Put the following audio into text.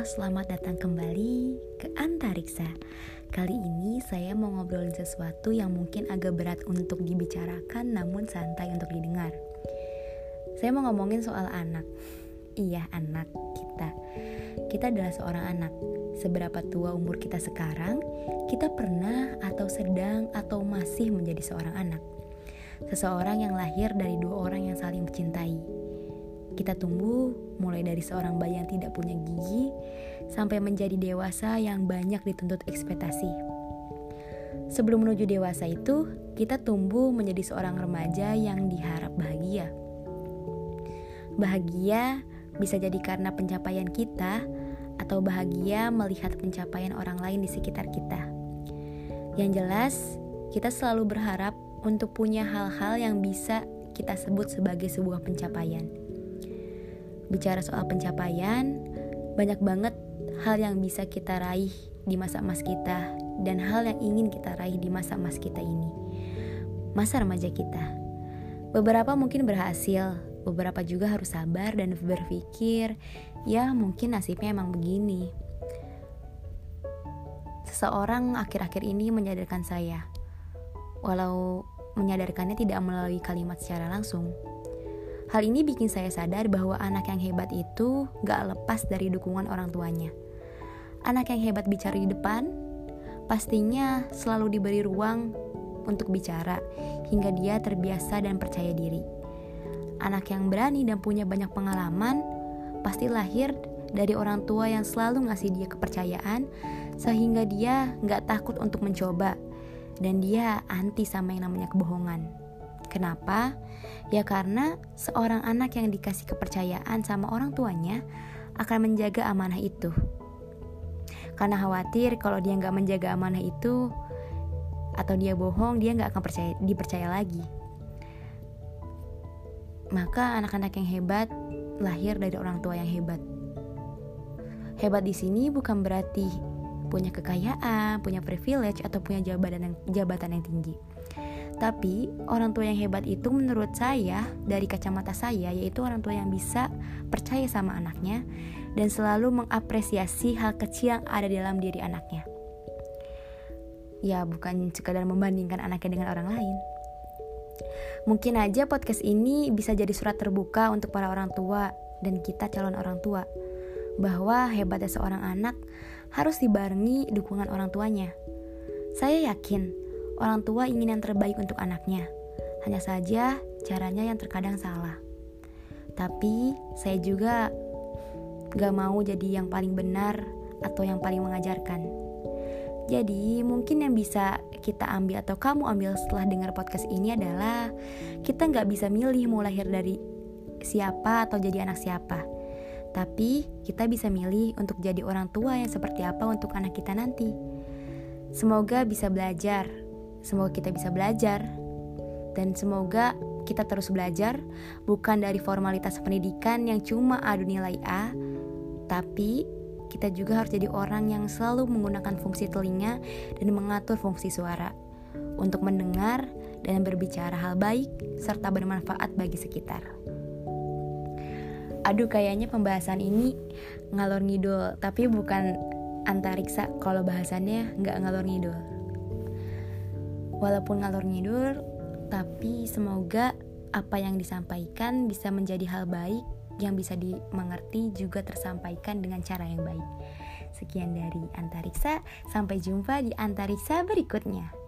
Selamat datang kembali ke Antariksa. Kali ini saya mau ngobrolin sesuatu yang mungkin agak berat untuk dibicarakan namun santai untuk didengar. Saya mau ngomongin soal anak. Iya, anak kita. Kita adalah seorang anak. Seberapa tua umur kita sekarang, kita pernah atau sedang atau masih menjadi seorang anak. Seseorang yang lahir dari dua orang yang saling mencintai kita tumbuh mulai dari seorang bayi yang tidak punya gigi sampai menjadi dewasa yang banyak dituntut ekspektasi. Sebelum menuju dewasa itu, kita tumbuh menjadi seorang remaja yang diharap bahagia. Bahagia bisa jadi karena pencapaian kita atau bahagia melihat pencapaian orang lain di sekitar kita. Yang jelas, kita selalu berharap untuk punya hal-hal yang bisa kita sebut sebagai sebuah pencapaian bicara soal pencapaian, banyak banget hal yang bisa kita raih di masa emas kita dan hal yang ingin kita raih di masa emas kita ini. Masa remaja kita. Beberapa mungkin berhasil, beberapa juga harus sabar dan berpikir, ya mungkin nasibnya emang begini. Seseorang akhir-akhir ini menyadarkan saya, walau menyadarkannya tidak melalui kalimat secara langsung, Hal ini bikin saya sadar bahwa anak yang hebat itu gak lepas dari dukungan orang tuanya. Anak yang hebat bicara di depan, pastinya selalu diberi ruang untuk bicara hingga dia terbiasa dan percaya diri. Anak yang berani dan punya banyak pengalaman pasti lahir dari orang tua yang selalu ngasih dia kepercayaan sehingga dia gak takut untuk mencoba dan dia anti sama yang namanya kebohongan. Kenapa? Ya karena seorang anak yang dikasih kepercayaan sama orang tuanya akan menjaga amanah itu. Karena khawatir kalau dia nggak menjaga amanah itu atau dia bohong, dia nggak akan percaya, dipercaya lagi. Maka anak-anak yang hebat lahir dari orang tua yang hebat. Hebat di sini bukan berarti punya kekayaan, punya privilege atau punya jabatan yang jabatan yang tinggi tapi orang tua yang hebat itu menurut saya dari kacamata saya yaitu orang tua yang bisa percaya sama anaknya dan selalu mengapresiasi hal kecil yang ada dalam diri anaknya. Ya bukan sekadar membandingkan anaknya dengan orang lain. Mungkin aja podcast ini bisa jadi surat terbuka untuk para orang tua dan kita calon orang tua bahwa hebatnya seorang anak harus dibarengi dukungan orang tuanya. Saya yakin Orang tua ingin yang terbaik untuk anaknya. Hanya saja caranya yang terkadang salah. Tapi saya juga gak mau jadi yang paling benar atau yang paling mengajarkan. Jadi mungkin yang bisa kita ambil atau kamu ambil setelah dengar podcast ini adalah kita nggak bisa milih mau lahir dari siapa atau jadi anak siapa. Tapi kita bisa milih untuk jadi orang tua yang seperti apa untuk anak kita nanti. Semoga bisa belajar Semoga kita bisa belajar dan semoga kita terus belajar bukan dari formalitas pendidikan yang cuma adu nilai A, tapi kita juga harus jadi orang yang selalu menggunakan fungsi telinga dan mengatur fungsi suara untuk mendengar dan berbicara hal baik serta bermanfaat bagi sekitar. Aduh kayaknya pembahasan ini ngalor ngidul tapi bukan antariksa kalau bahasannya nggak ngalor ngidul Walaupun ngalor ngidul, tapi semoga apa yang disampaikan bisa menjadi hal baik yang bisa dimengerti juga tersampaikan dengan cara yang baik. Sekian dari Antariksa, sampai jumpa di Antariksa berikutnya.